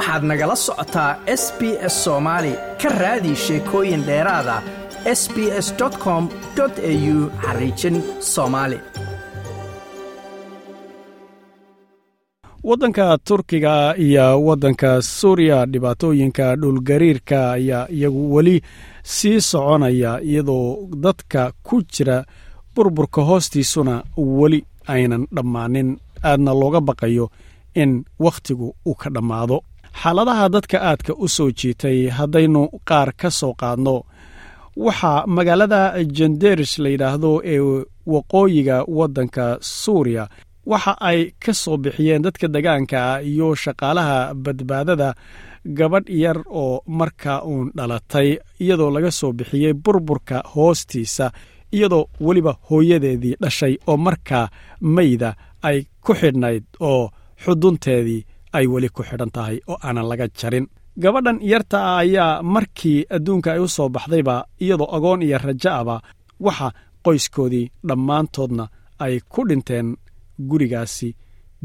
waxaad nagala socotaa s b s soomaali ka raadi sheekooyin dheeraada s b s com au xariijin soomaali waddanka turkiga iyo waddanka suuriya dhibaatooyinka dhulgariirka ayaa iyagu weli sii soconaya iyadoo dadka ku jira burburka hoostiisuna weli aynan dhammaanin. Aadna looga baqayo in wakhtigu uu ka dhammaado xaaladaha dadka aadka u soo jiitay haddaynu qaar ka soo qaadno. Waxaa magaalada jenderis la yidhaahdo ee waqooyiga waddanka suuriya. Waxa ay ka soo bixiyeen dadka degaanka iyo shaqaalaha badbaadada gabadh yar oo markaa uun dhalatay iyadoo laga soo bixiyey burburka hoostiisa iyadoo weliba hooyadeedii dhashay oo markaa mayda ay ku xidhnayd oo xudunteedii ay weli ku xidhan tahay oo aanan laga jarin. Gabadhan yarta ah ayaa markii adduunka ay u soo baxdayba iyadoo agoon iyo raja-aba waxa qoyskoodii dhammaantoodna ay ku dhinteen gurigaasi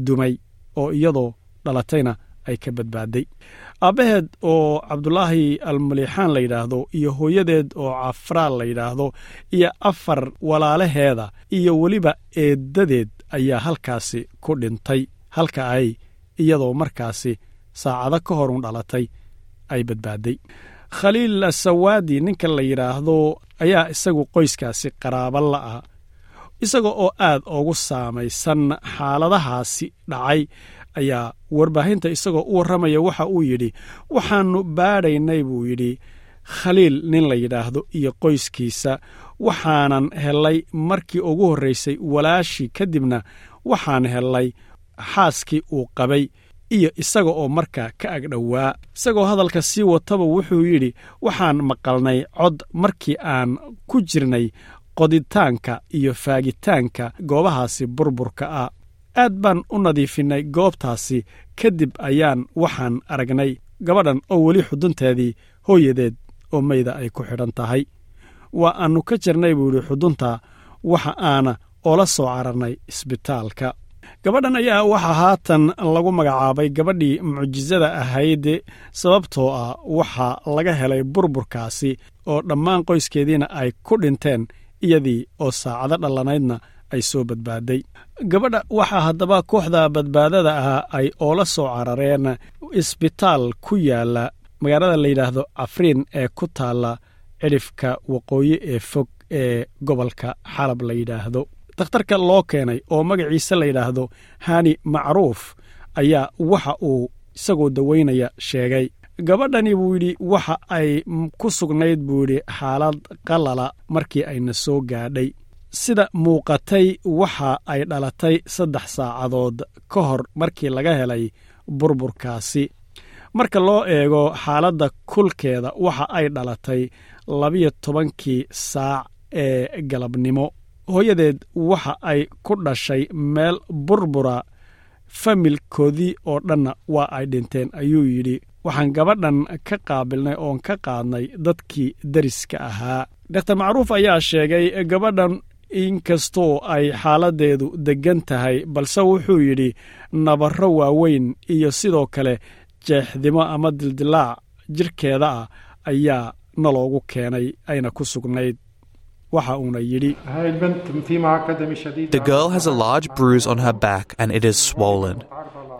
dumay oo iyadoo dhalatayna ay ka badbaaday. Aabbaheed oo cabdulaahi almaliixaan la yidhaahdo iyo hooyadeed oo cafraal la yidhaahdo iyo afar walaalaheeda iyo weliba eeddadeed ayaa halkaasi ku dhintay. Halka ay iyadoo markaasi saacado ka horun dhalatay ay badbaaday. Khaliil asawaadi ninka la yidhaahdo ayaa isagu qoyskaasi qaraaba la'ah isaga oo aad ugu saamaysan xaaladahaasi dhacay ayaa warbaahinta isagoo u warramaya waxa uu yidhi waxaannu baadhaynay buu yidhi. Khaliil nin la yidhaahdo iyo qoyskiisa waxaanan hellay markii ugu horraysay walaashii kadibna waxaan hellay xaaskii uu qabay iyo isaga oo markaa ka agdhowaa isagoo hadalka sii wataba wuxuu yidhi waxaan maqalnay cod markii aan ku jirnay qoditaanka iyo faagitaanka goobahaasi burburka ah. Aad baan u nadiifinnay goobtaasi kadib ayaan waxaan aragnay gabadhan oo weli xudunteedii hooyadeed oo mayda ay ku xidhan tahay. Waa aannu ka jirnay buu yidhi xudunta waxa aana oola soo cararnay isbitaalka gabadhan ayaa waxaa haatan lagu magacaabay gabadhii mucjisada ahayd sababtoo ah waxaa laga helay burburkaasi oo dhammaan qoyskeediina ay ku dhinteen iyadii oo saacado dhallanaydna ay soo badbaaday. Gabadha waxaa haddaba kooxda badbaadada ah ay oola soo carareen isbitaal ku yaalla magaalada la yidhaahdo cafriin ee ku taalla cidhifka waqooyi ee fog ee gobolka xalab la yidhaahdo dakhtarka loo keenay oo magaciise la yidhaahdo hani macruuf ayaa waxa uu isagoo daweynaya sheegay. Gabadhani buu yidhi waxa ay ku sugnayd buu yidhi xaalad qalala markii ayna soo gaadhay. Sida muuqatay waxa ay dhalatay saddex saacadood ka hor markii laga helay burburkaasi. Marka loo eego xaaladda kulkeeda waxa ay dhalatay labiyo tobankii saac ee galabnimo hooyadeed waxa ay ku dhashay meel burbura familkoodii oo dhanna waa ay dhinteen ayuu yidhi waxaan gabadhan ka qaabilnay oon ka qaadnay dadkii deriska ahaa. Daktar macruuf ayaa sheegay gabadhan inkastoo ay xaaladdeedu deggan tahay balse wuxuu yidhi nabarro waaweyn iyo sidoo kale jeexdimo ama dildilaac jidhkeeda ah ayaa naloogu keenay ayna ku sugnayd waxa uuna yidhi The girl has a large bruise on her back and it is swollen.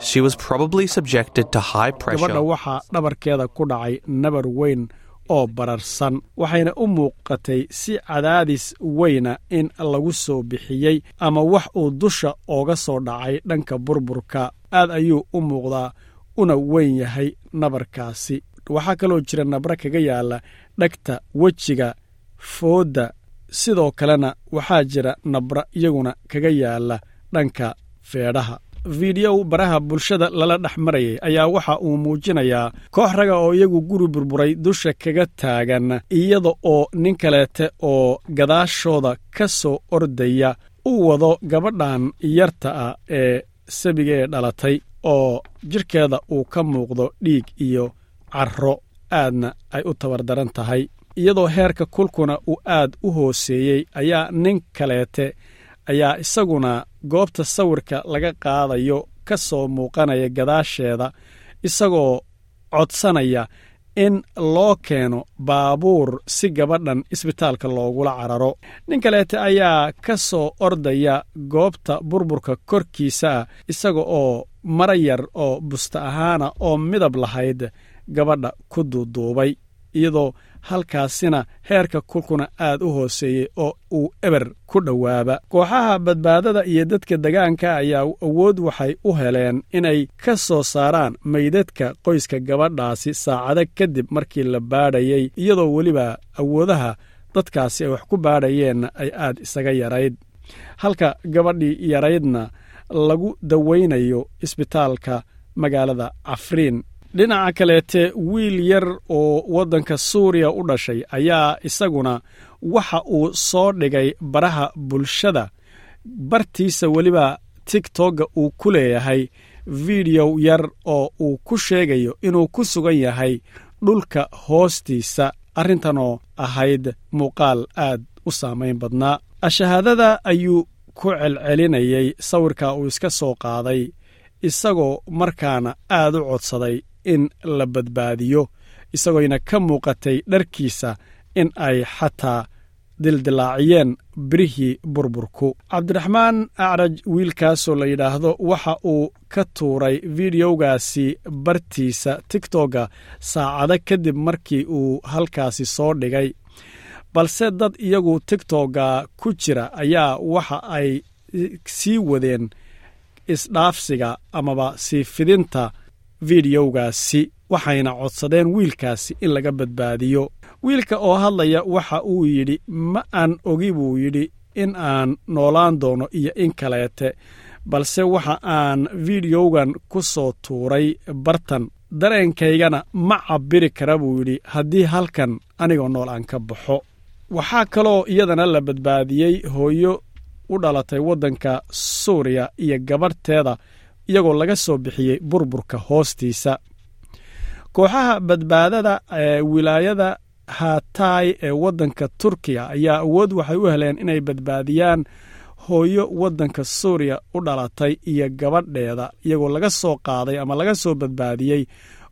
She was probably subjected to high gabadha pressure. waxaa dhabarkeeda ku dhacay nabar weyn oo bararsan waxayna u muuqatay si cadaadis weyna in lagu soo bixiyey ama wax uu dusha ooga soo dhacay dhanka burburka aad ayuu u muuqdaa una weyn yahay nabarkaasi waxaa kaloo jira nabro kaga yaalla dhegta wejiga foodda sidoo kalena waxaa jira nabra iyaguna kaga yaalla dhanka feedhaha. Fiidiyow baraha bulshada lala dhex marayay ayaa waxa uu muujinayaa koox raga oo iyagu guri burburay dusha kaga taagan iyada oo nin kaleete oo gadaashooda ka soo ordaya u wado gabadhan yarta ah ee sabigee dhalatay oo jidhkeeda uu ka muuqdo dhiig iyo carro. Aadna ay u tabardaran tahay iyadoo heerka kulkuna uu aad u hooseeyey ayaa nin kaleete ayaa isaguna goobta sawirka laga qaadayo ka soo muuqanaya gadaasheeda isagoo codsanaya in loo keeno baabuur si gabadhan isbitaalka loogula cararo. Nin kaleete ayaa ka soo ordaya goobta burburka korkiisa ah isaga oo mara yar oo busta ahaana oo midab lahayd gabadha ku duuduubay iyadoo halkaasina heerka kulkuna aad u hooseeyey oo uu eber ku dhowaaba. Kooxaha badbaadada iyo dadka degaanka ayaa awood waxay u heleen inay ka soo saaraan meydadka qoyska gabadhaasi saacado kadib markii la baadhayey iyadoo weliba awoodaha dadkaasi ay wax ku baadhayeenna ay aad isaga yarayd. Halka gabadhii yaraydna lagu dawaynayo isbitaalka magaalada cafriin dhinaca kaleete wiil yar oo waddanka suuriya u dhashay ayaa isaguna waxa uu soo dhigay baraha bulshada. Bartiisa weliba tigtogga uu ku leeyahay fideow yar oo uu ku sheegayo inuu ku sugan yahay dhulka hoostiisa. Arrintanoo ahayd muuqaal aad u saamayn badnaa. Ashahaadada ayuu ku celcelinayay sawirka uu iska soo qaaday isagoo markaana aad u codsaday in la badbaadiyo isagoyna ka muuqatay dharkiisa in ay xataa dildilaaciyeen birihii burburku. Cabdiraxmaan acraj wiilkaasoo la yidhaahdo waxa uu ka tuuray fideogaasi bartiisa tigtogga saacado kadib markii uu halkaasi soo dhigay. Balse dad iyagu tigtogga ku jira ayaa waxa ay sii wadeen isdhaafsiga amaba sii fidinta fideogaasi waxayna codsadeen wiilkaasi in laga badbaadiyo. Wiilka oo hadlaya waxa uu yidhi ma aan ogi buu yidhi in aan noolaan doono iyo in kaleete balse waxa aan fideogan ku soo tuuray bartan. Dareenkaygana ma cabbiri kara buu yidhi haddii halkan anigoo nool aan ka baxo. Waxaa kaloo iyadana la badbaadiyey hooyo u dhalatay waddanka suuriya iyo gabadhteeda iyagoo laga soo bixiyey burburka hoostiisa. Kooxaha badbaadada ee wilaayada hatay ee waddanka turkiya ayaa awood waxay u heleen inay badbaadiyaan hooyo waddanka suuriya u dhalatay iyo gabadheeda iyagoo laga soo qaaday ama laga soo badbaadiyey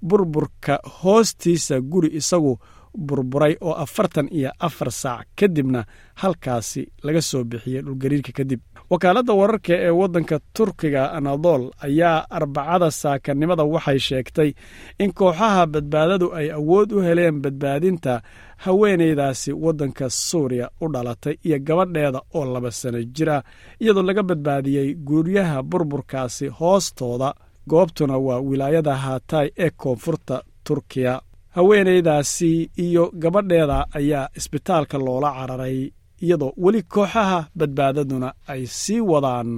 burburka hoostiisa guri isagu burburay oo afartan iyo afar saac kadibna halkaasi laga soo bixiyey dhulgariirka kadib wakaaladda wararka ee waddanka turkiga anadol ayaa arbacada saakanimada waxay sheegtay in kooxaha badbaadadu ay awood u heleen badbaadinta haweenaydaasi waddanka suuriya u dhalatay iyo gabadheeda oo laba sano jir ah iyadoo laga badbaadiyey guryaha burburkaasi hoostooda. Goobtuna waa wilaayada hatay ee koonfurta turkiya. Haweenaydaasi iyo gabadheeda ayaa isbitaalka loola cararay iyadoo weli kooxaha badbaadaduna ay sii wadaan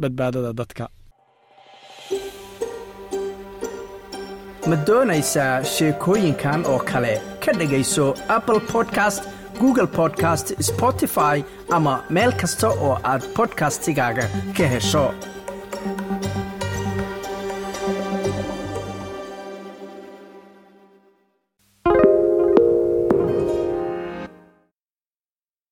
badbaadada dadka. Ma doonaysaa sheekooyinkan oo kale? Ka dhegayso apple podcast google podcast spotify ama meel kasta oo aad bodkastigaaga ka hesho